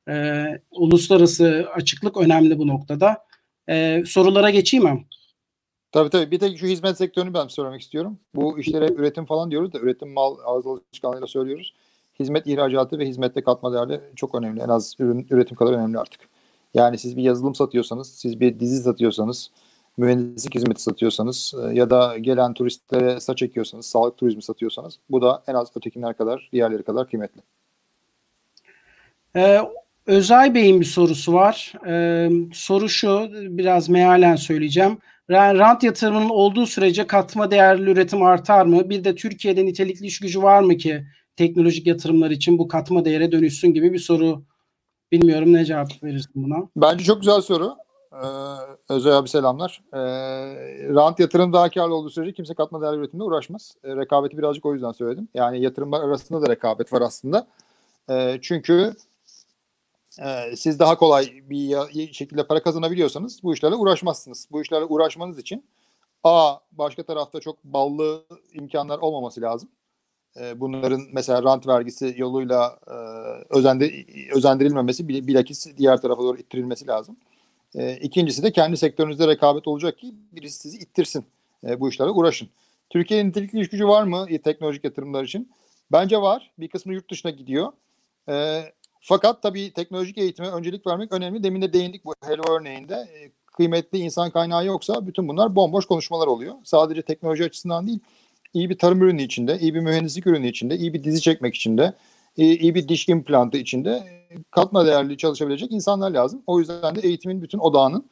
Speaker 1: e, uluslararası açıklık önemli bu noktada. E, sorulara geçeyim mi?
Speaker 2: Tabii tabii. Bir tek şu hizmet sektörünü ben söylemek istiyorum. Bu işlere üretim falan diyoruz da üretim mal ağız alışkanlığıyla söylüyoruz. Hizmet ihracatı ve hizmette katma değerli çok önemli. En az ürün, üretim kadar önemli artık. Yani siz bir yazılım satıyorsanız, siz bir dizi satıyorsanız, mühendislik hizmeti satıyorsanız e, ya da gelen turistlere saç çekiyorsanız, sağlık turizmi satıyorsanız bu da en az ötekiler kadar, diğerleri kadar kıymetli.
Speaker 1: Ee, Özay Bey'in bir sorusu var. Ee, soru şu, biraz mealen söyleyeceğim. Rant yatırımının olduğu sürece katma değerli üretim artar mı? Bir de Türkiye'de nitelikli iş gücü var mı ki teknolojik yatırımlar için bu katma değere dönüşsün gibi bir soru. Bilmiyorum ne cevap verirsin buna?
Speaker 2: Bence çok güzel soru. Ee, Özay abi selamlar. Ee, rant yatırım daha karlı olduğu sürece kimse katma değerli üretimle uğraşmaz. Ee, rekabeti birazcık o yüzden söyledim. Yani yatırımlar arasında da rekabet var aslında. Ee, çünkü e, siz daha kolay bir şekilde para kazanabiliyorsanız bu işlerle uğraşmazsınız. Bu işlerle uğraşmanız için A başka tarafta çok ballı imkanlar olmaması lazım. E, bunların mesela rant vergisi yoluyla e, özendir, özendirilmemesi bilakis diğer tarafa doğru ittirilmesi lazım. E, ikincisi de kendi sektörünüzde rekabet olacak ki birisi sizi ittirsin. E, bu işlerle uğraşın. Türkiye'nin nitelikli iş gücü var mı teknolojik yatırımlar için? Bence var. Bir kısmı yurt dışına gidiyor. E, fakat tabii teknolojik eğitime öncelik vermek önemli. Demin de değindik bu Hello örneğinde. E, kıymetli insan kaynağı yoksa bütün bunlar bomboş konuşmalar oluyor. Sadece teknoloji açısından değil, iyi bir tarım ürünü içinde, iyi bir mühendislik ürünü içinde, iyi bir dizi çekmek içinde, iyi, bir diş implantı içinde katma değerli çalışabilecek insanlar lazım. O yüzden de eğitimin bütün odağının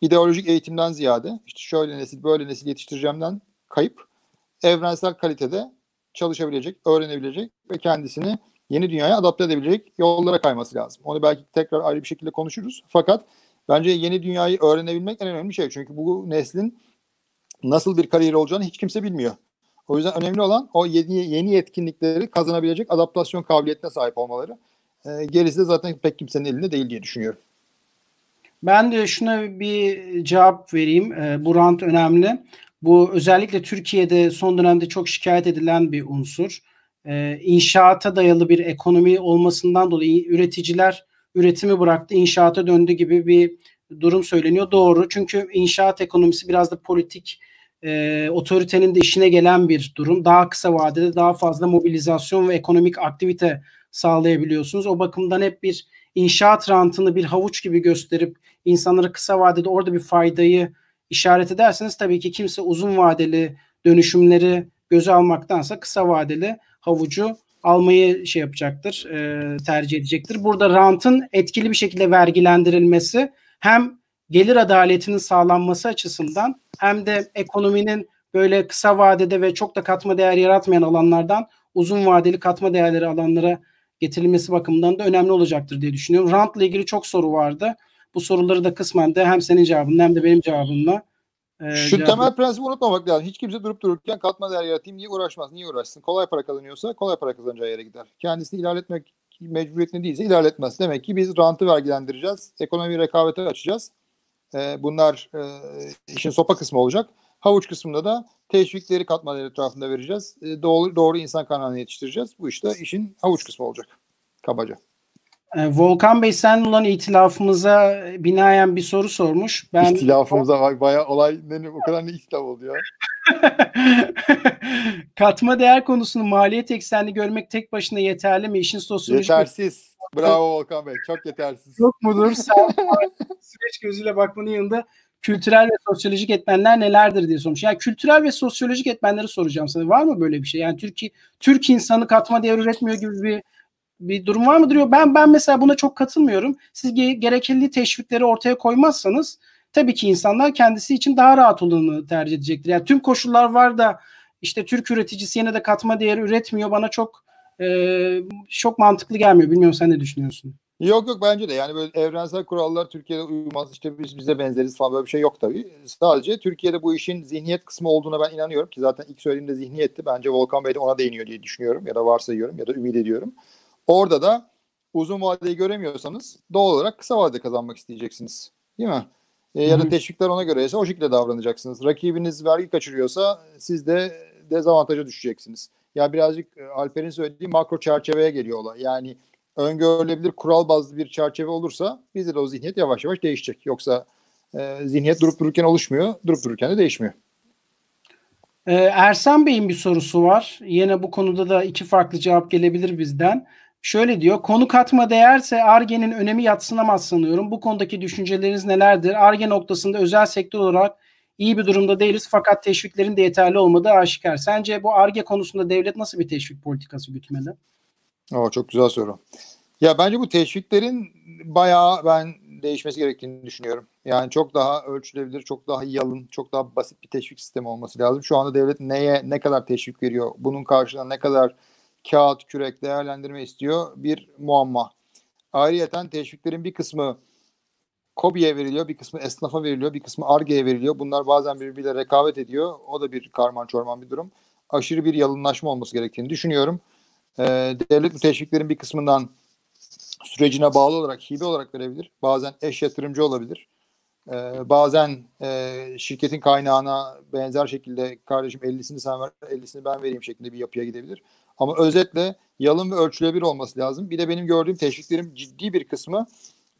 Speaker 2: ideolojik eğitimden ziyade işte şöyle nesil böyle nesil yetiştireceğimden kayıp evrensel kalitede çalışabilecek, öğrenebilecek ve kendisini yeni dünyaya adapte edebilecek yollara kayması lazım. Onu belki tekrar ayrı bir şekilde konuşuruz. Fakat bence yeni dünyayı öğrenebilmek en önemli şey. Çünkü bu neslin nasıl bir kariyer olacağını hiç kimse bilmiyor. O yüzden önemli olan o yeni, yeni yetkinlikleri kazanabilecek adaptasyon kabiliyetine sahip olmaları. E, gerisi de zaten pek kimsenin elinde değil diye düşünüyorum.
Speaker 1: Ben de şuna bir cevap vereyim. E, bu rant önemli. Bu özellikle Türkiye'de son dönemde çok şikayet edilen bir unsur. E, inşaata dayalı bir ekonomi olmasından dolayı üreticiler üretimi bıraktı, inşaata döndü gibi bir durum söyleniyor. Doğru. Çünkü inşaat ekonomisi biraz da politik e, otoritenin de işine gelen bir durum. Daha kısa vadede daha fazla mobilizasyon ve ekonomik aktivite sağlayabiliyorsunuz. O bakımdan hep bir inşaat rantını bir havuç gibi gösterip insanlara kısa vadede orada bir faydayı işaret ederseniz tabii ki kimse uzun vadeli dönüşümleri göze almaktansa kısa vadeli havucu almayı şey yapacaktır, e, tercih edecektir. Burada rantın etkili bir şekilde vergilendirilmesi hem gelir adaletinin sağlanması açısından hem de ekonominin böyle kısa vadede ve çok da katma değer yaratmayan alanlardan uzun vadeli katma değerleri alanlara getirilmesi bakımından da önemli olacaktır diye düşünüyorum. Rantla ilgili çok soru vardı. Bu soruları da kısmen de hem senin cevabınla hem de benim cevabımla
Speaker 2: e, Şu cevabı... temel prensibi unutmamak lazım. Hiç kimse durup dururken katma değer yaratayım diye uğraşmaz. Niye uğraşsın? Kolay para kazanıyorsa kolay para kazanacağı yere gider. Kendisini ilerletmek mecburiyetinde değilse ilerletmez. Demek ki biz rantı vergilendireceğiz. Ekonomi rekabete açacağız. E, bunlar e, işin sopa kısmı olacak. Havuç kısmında da teşvikleri katmaları etrafında vereceğiz. E, doğru, doğru insan kaynağını yetiştireceğiz. Bu işte işin havuç kısmı olacak. Kabaca.
Speaker 1: Volkan Bey sen olan itilafımıza binaen bir soru sormuş.
Speaker 2: Ben İhtilafımıza bak bayağı olay ne, o kadar ne ihtilaf oldu ya.
Speaker 1: Katma değer konusunu maliyet eksenli görmek tek başına yeterli mi? İşin sosyolojik
Speaker 2: Yetersiz. Bravo Volkan Bey. Çok yetersiz.
Speaker 1: Yok mudur? Sen süreç gözüyle bakmanın yanında kültürel ve sosyolojik etmenler nelerdir diye sormuş. Yani kültürel ve sosyolojik etmenleri soracağım sana. Var mı böyle bir şey? Yani Türkiye Türk insanı katma değer üretmiyor gibi bir bir durum var mıdır? Yok. Ben ben mesela buna çok katılmıyorum. Siz gerekli teşvikleri ortaya koymazsanız tabii ki insanlar kendisi için daha rahat olanı tercih edecektir. Yani tüm koşullar var da işte Türk üreticisi yine de katma değeri üretmiyor. Bana çok e, çok mantıklı gelmiyor. Bilmiyorum sen ne düşünüyorsun?
Speaker 2: Yok yok bence de yani böyle evrensel kurallar Türkiye'de uymaz işte biz bize benzeriz falan böyle bir şey yok tabii. Sadece Türkiye'de bu işin zihniyet kısmı olduğuna ben inanıyorum ki zaten ilk söylediğimde zihniyetti. Bence Volkan Bey de ona değiniyor diye düşünüyorum ya da varsayıyorum ya da ümit ediyorum. Orada da uzun vadeyi göremiyorsanız doğal olarak kısa vadede kazanmak isteyeceksiniz. Değil mi? E, ya da teşvikler ona göre ise o şekilde davranacaksınız. Rakibiniz vergi kaçırıyorsa siz de dezavantaja düşeceksiniz. Ya birazcık e, Alper'in söylediği makro çerçeveye geliyor olay. Yani öngörülebilir kural bazlı bir çerçeve olursa bizde de o zihniyet yavaş yavaş değişecek. Yoksa e, zihniyet durup dururken oluşmuyor, durup dururken de değişmiyor.
Speaker 1: Ee, Ersan Bey'in bir sorusu var. Yine bu konuda da iki farklı cevap gelebilir bizden. Şöyle diyor, konu katma değerse ARGE'nin önemi yatsınamaz sanıyorum. Bu konudaki düşünceleriniz nelerdir? ARGE noktasında özel sektör olarak iyi bir durumda değiliz fakat teşviklerin de yeterli olmadığı aşikar. Sence bu ARGE konusunda devlet nasıl bir teşvik politikası gütmeli?
Speaker 2: Oo, çok güzel soru. Ya bence bu teşviklerin bayağı ben değişmesi gerektiğini düşünüyorum. Yani çok daha ölçülebilir, çok daha yalın, çok daha basit bir teşvik sistemi olması lazım. Şu anda devlet neye ne kadar teşvik veriyor? Bunun karşılığında ne kadar kağıt, kürek değerlendirme istiyor? Bir muamma. Ayrıyeten teşviklerin bir kısmı KOBİ'ye veriliyor, bir kısmı esnafa veriliyor, bir kısmı ARGE'ye veriliyor. Bunlar bazen birbiriyle rekabet ediyor. O da bir karman çorman bir durum. Aşırı bir yalınlaşma olması gerektiğini düşünüyorum. Ee, devlet teşviklerin bir kısmından sürecine bağlı olarak hibe olarak verebilir. Bazen eş yatırımcı olabilir. Ee, bazen e, şirketin kaynağına benzer şekilde kardeşim 50'sini sen ver, 50'sini ben vereyim şeklinde bir yapıya gidebilir. Ama özetle yalın ve ölçülebilir olması lazım. Bir de benim gördüğüm teşviklerin ciddi bir kısmı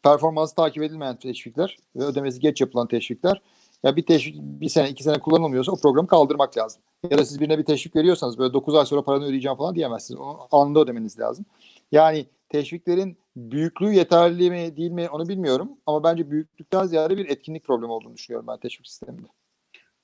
Speaker 2: performansı takip edilmeyen teşvikler ve ödemesi geç yapılan teşvikler. Ya bir teşvik bir sene iki sene kullanılmıyorsa o programı kaldırmak lazım. Ya da siz birine bir teşvik veriyorsanız böyle 9 ay sonra paranı ödeyeceğim falan diyemezsiniz. Onu anında ödemeniz lazım. Yani teşviklerin büyüklüğü yeterli mi değil mi onu bilmiyorum. Ama bence büyüklükten ziyade bir etkinlik problemi olduğunu düşünüyorum ben teşvik sisteminde.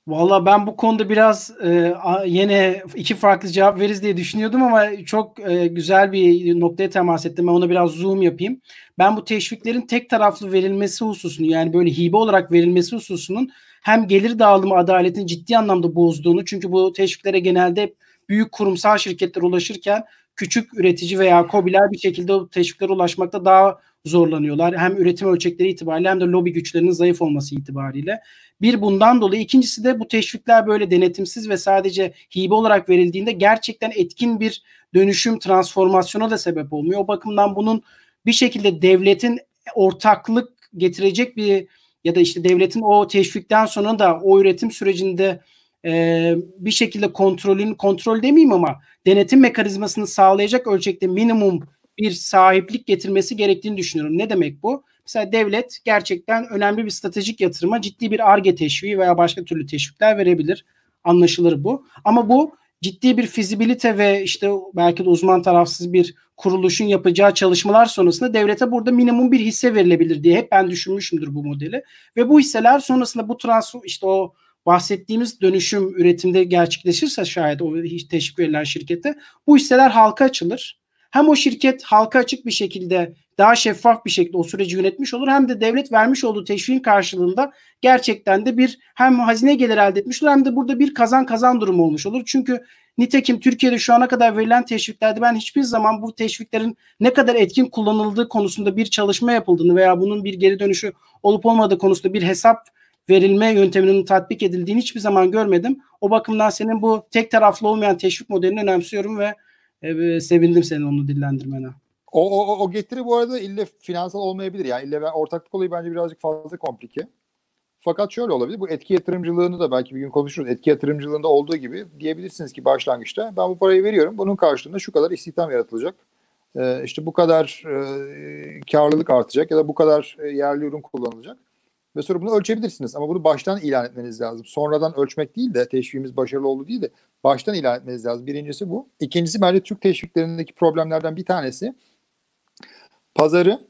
Speaker 1: Valla ben bu konuda biraz e, yine iki farklı cevap veririz diye düşünüyordum ama çok e, güzel bir noktaya temas ettim. Ben ona biraz zoom yapayım. Ben bu teşviklerin tek taraflı verilmesi hususunu yani böyle hibe olarak verilmesi hususunun hem gelir dağılımı adaletin ciddi anlamda bozduğunu çünkü bu teşviklere genelde büyük kurumsal şirketler ulaşırken küçük üretici veya kobiler bir şekilde o teşviklere ulaşmakta daha zorlanıyorlar. Hem üretim ölçekleri itibariyle hem de lobi güçlerinin zayıf olması itibariyle. Bir bundan dolayı. ikincisi de bu teşvikler böyle denetimsiz ve sadece hibe olarak verildiğinde gerçekten etkin bir dönüşüm transformasyona da sebep olmuyor. O bakımdan bunun bir şekilde devletin ortaklık getirecek bir ya da işte devletin o teşvikten sonra da o üretim sürecinde e, bir şekilde kontrolün kontrol demeyeyim ama denetim mekanizmasını sağlayacak ölçekte minimum bir sahiplik getirmesi gerektiğini düşünüyorum. Ne demek bu? Mesela devlet gerçekten önemli bir stratejik yatırıma ciddi bir ARGE teşviği veya başka türlü teşvikler verebilir. Anlaşılır bu. Ama bu ciddi bir fizibilite ve işte belki de uzman tarafsız bir kuruluşun yapacağı çalışmalar sonrasında devlete burada minimum bir hisse verilebilir diye hep ben düşünmüşümdür bu modeli. Ve bu hisseler sonrasında bu transfer işte o bahsettiğimiz dönüşüm üretimde gerçekleşirse şayet o teşvik verilen şirkete bu hisseler halka açılır. Hem o şirket halka açık bir şekilde daha şeffaf bir şekilde o süreci yönetmiş olur hem de devlet vermiş olduğu teşviğin karşılığında gerçekten de bir hem hazine gelir elde etmiş olur hem de burada bir kazan kazan durumu olmuş olur. Çünkü nitekim Türkiye'de şu ana kadar verilen teşviklerde ben hiçbir zaman bu teşviklerin ne kadar etkin kullanıldığı konusunda bir çalışma yapıldığını veya bunun bir geri dönüşü olup olmadığı konusunda bir hesap verilme yönteminin tatbik edildiğini hiçbir zaman görmedim. O bakımdan senin bu tek taraflı olmayan teşvik modelini önemsiyorum ve e, sevindim senin onu dillendirmene.
Speaker 2: O, o, o getiri bu arada ille finansal olmayabilir. Yani ille ortaklık olayı bence birazcık fazla komplike. Fakat şöyle olabilir. Bu etki yatırımcılığını da belki bir gün konuşuruz. Etki yatırımcılığında olduğu gibi diyebilirsiniz ki başlangıçta ben bu parayı veriyorum. Bunun karşılığında şu kadar istihdam yaratılacak. e, işte bu kadar e, karlılık artacak ya da bu kadar e, yerli ürün kullanılacak. Ve sonra bunu ölçebilirsiniz ama bunu baştan ilan etmeniz lazım. Sonradan ölçmek değil de teşviğimiz başarılı oldu değil de baştan ilan etmeniz lazım. Birincisi bu. İkincisi bence Türk teşviklerindeki problemlerden bir tanesi pazarı,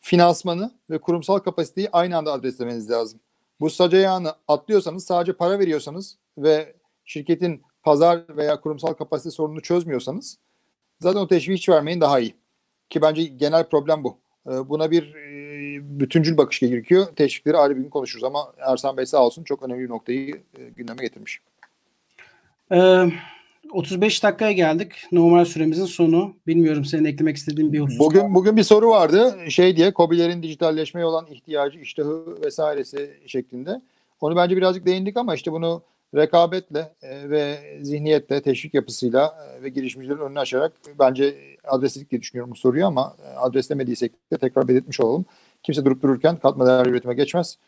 Speaker 2: finansmanı ve kurumsal kapasiteyi aynı anda adreslemeniz lazım. Bu sac ayağını atlıyorsanız sadece para veriyorsanız ve şirketin pazar veya kurumsal kapasite sorununu çözmüyorsanız zaten o teşvik hiç vermeyin daha iyi. Ki bence genel problem bu. Ee, buna bir e, bütüncül bakış gerekiyor. Teşvikleri ayrı bir gün konuşuruz ama Ersan Bey sağ olsun çok önemli bir noktayı e, gündeme getirmiş.
Speaker 1: Ee, 35 dakikaya geldik. Normal süremizin sonu. Bilmiyorum senin eklemek istediğin bir husus.
Speaker 2: Bugün bugün bir soru vardı. Şey diye COBİ'lerin dijitalleşmeye olan ihtiyacı, iştahı vesairesi şeklinde. Onu bence birazcık değindik ama işte bunu rekabetle e, ve zihniyetle, teşvik yapısıyla e, ve girişimcilerin önünü açarak bence adresledik diye düşünüyorum bu soruyu ama e, adreslemediysek de tekrar belirtmiş olalım. Kimse durup dururken katma değerli üretime geçmez.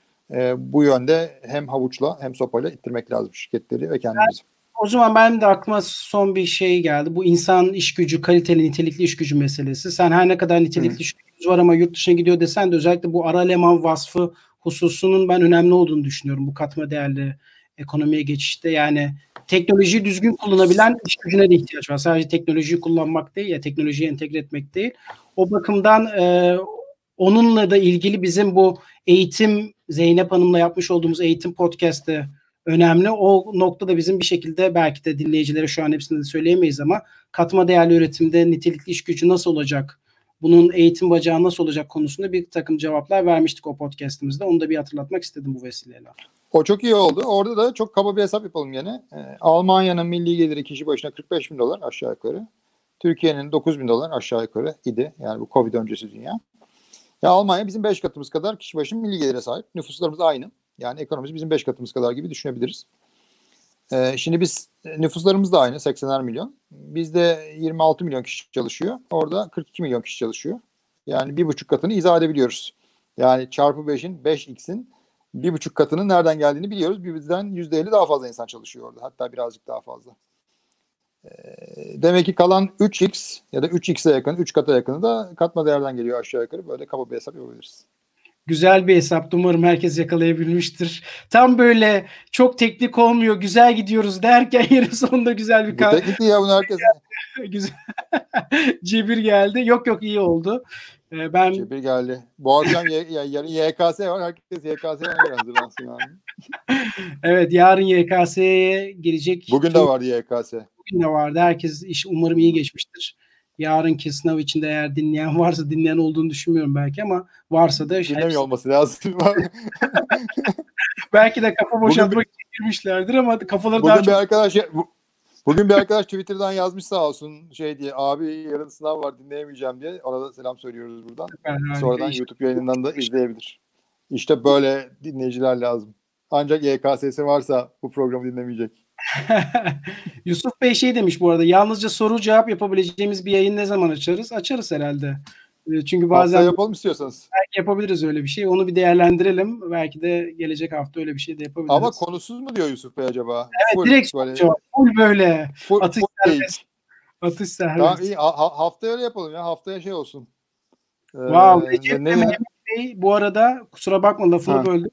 Speaker 2: Bu yönde hem havuçla hem sopayla ittirmek lazım şirketleri ve kendimizi.
Speaker 1: O zaman ben de aklıma son bir şey geldi. Bu insan iş gücü, kaliteli, nitelikli iş gücü meselesi. Sen her ne kadar nitelikli Hı. iş gücü var ama yurt dışına gidiyor desen de özellikle bu ara eleman vasfı hususunun ben önemli olduğunu düşünüyorum. Bu katma değerli ekonomiye geçişte yani teknolojiyi düzgün kullanabilen iş gücüne de ihtiyaç var. Sadece teknolojiyi kullanmak değil ya teknolojiyi entegre etmek değil. O bakımdan e, onunla da ilgili bizim bu eğitim Zeynep Hanım'la yapmış olduğumuz eğitim podcast'te önemli. O noktada bizim bir şekilde belki de dinleyicilere şu an hepsini de söyleyemeyiz ama katma değerli üretimde nitelikli iş gücü nasıl olacak? Bunun eğitim bacağı nasıl olacak konusunda bir takım cevaplar vermiştik o podcast'imizde. Onu da bir hatırlatmak istedim bu vesileyle.
Speaker 2: O çok iyi oldu. Orada da çok kaba bir hesap yapalım yine. Ee, Almanya'nın milli geliri kişi başına 45 bin dolar aşağı yukarı. Türkiye'nin 9 bin dolar aşağı yukarı idi. Yani bu Covid öncesi dünya. Ya Almanya bizim 5 katımız kadar kişi başına milli gelire sahip. Nüfuslarımız aynı. Yani ekonomimiz bizim 5 katımız kadar gibi düşünebiliriz. Ee, şimdi biz nüfuslarımız da aynı 80'er milyon. Bizde 26 milyon kişi çalışıyor. Orada 42 milyon kişi çalışıyor. Yani bir buçuk katını izah edebiliyoruz. Yani çarpı 5'in 5x'in bir buçuk katının nereden geldiğini biliyoruz. Bizden yüzde elli daha fazla insan çalışıyor orada. Hatta birazcık daha fazla. Ee, demek ki kalan 3x ya da 3x'e yakın, 3 kata yakını da katma değerden geliyor aşağı yukarı. Böyle kaba bir hesap yapabiliriz.
Speaker 1: Güzel bir hesap. Umarım herkes yakalayabilmiştir. Tam böyle çok teknik olmuyor, güzel gidiyoruz derken yine sonunda güzel bir...
Speaker 2: Bu teknik ya bunu herkes...
Speaker 1: güzel. Cebir geldi. Yok yok iyi oldu.
Speaker 2: Ee, ben Cebir geldi. Bu akşam y- y- yarın YKS var. Herkes YKS'ye hazırlansın yani.
Speaker 1: evet yarın YKS'ye girecek.
Speaker 2: Bugün de vardı YKS.
Speaker 1: Bugün de vardı. Herkes iş umarım iyi geçmiştir. Yarınki sınav içinde eğer dinleyen varsa dinleyen olduğunu düşünmüyorum belki ama varsa da
Speaker 2: dinlemiyor hepsi... olması lazım.
Speaker 1: belki de kafa boşaltmak için girmişlerdir ama kafaları
Speaker 2: bugün
Speaker 1: daha
Speaker 2: bir
Speaker 1: çok...
Speaker 2: arkadaş Bugün bir arkadaş Twitter'dan yazmış sağ olsun şey diye abi yarın sınav var dinleyemeyeceğim diye. Ona da selam söylüyoruz buradan. Süper, Sonradan işte. YouTube yayınından da izleyebilir. İşte böyle dinleyiciler lazım. Ancak YKSS varsa bu programı dinlemeyecek.
Speaker 1: Yusuf Bey şey demiş bu arada yalnızca soru cevap yapabileceğimiz bir yayın ne zaman açarız? Açarız herhalde. Ee, çünkü bazen
Speaker 2: hafta yapalım istiyorsanız.
Speaker 1: Belki yapabiliriz öyle bir şey. Onu bir değerlendirelim. Belki de gelecek hafta öyle bir şey de yapabiliriz.
Speaker 2: Ama konusuz mu diyor Yusuf Bey acaba?
Speaker 1: Evet full, direkt böyle. Full böyle. Full, atış full serbest. Atış serbest.
Speaker 2: Tamam iyi. Ha, haftaya öyle yapalım ya. Haftaya şey olsun.
Speaker 1: Ee, wow. Recep ne, ne? Bey, bu arada kusura bakma lafını ha. böldüm.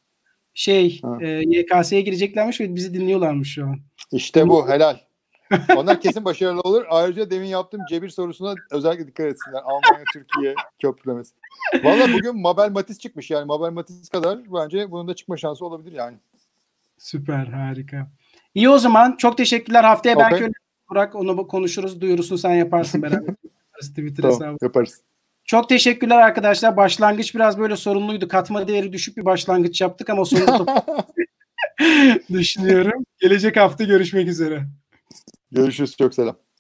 Speaker 1: Şey e, YKS'ye gireceklermiş ve bizi dinliyorlarmış şu an.
Speaker 2: İşte bu helal. Onlar kesin başarılı olur. Ayrıca demin yaptığım cebir sorusuna özellikle dikkat etsinler. Almanya Türkiye köprülemesi. Valla bugün Mabel Matiz çıkmış yani. Mabel Matiz kadar bence bunun da çıkma şansı olabilir yani.
Speaker 1: Süper harika. İyi o zaman çok teşekkürler. Haftaya okay. belki Burak onu konuşuruz. Duyurusunu sen yaparsın beraber. Twitter
Speaker 2: tamam, hesabı. Yaparız.
Speaker 1: Çok teşekkürler arkadaşlar. Başlangıç biraz böyle sorunluydu. Katma değeri düşük bir başlangıç yaptık ama sonunda düşünüyorum. Gelecek hafta görüşmek üzere.
Speaker 2: Görüşürüz. Çok selam.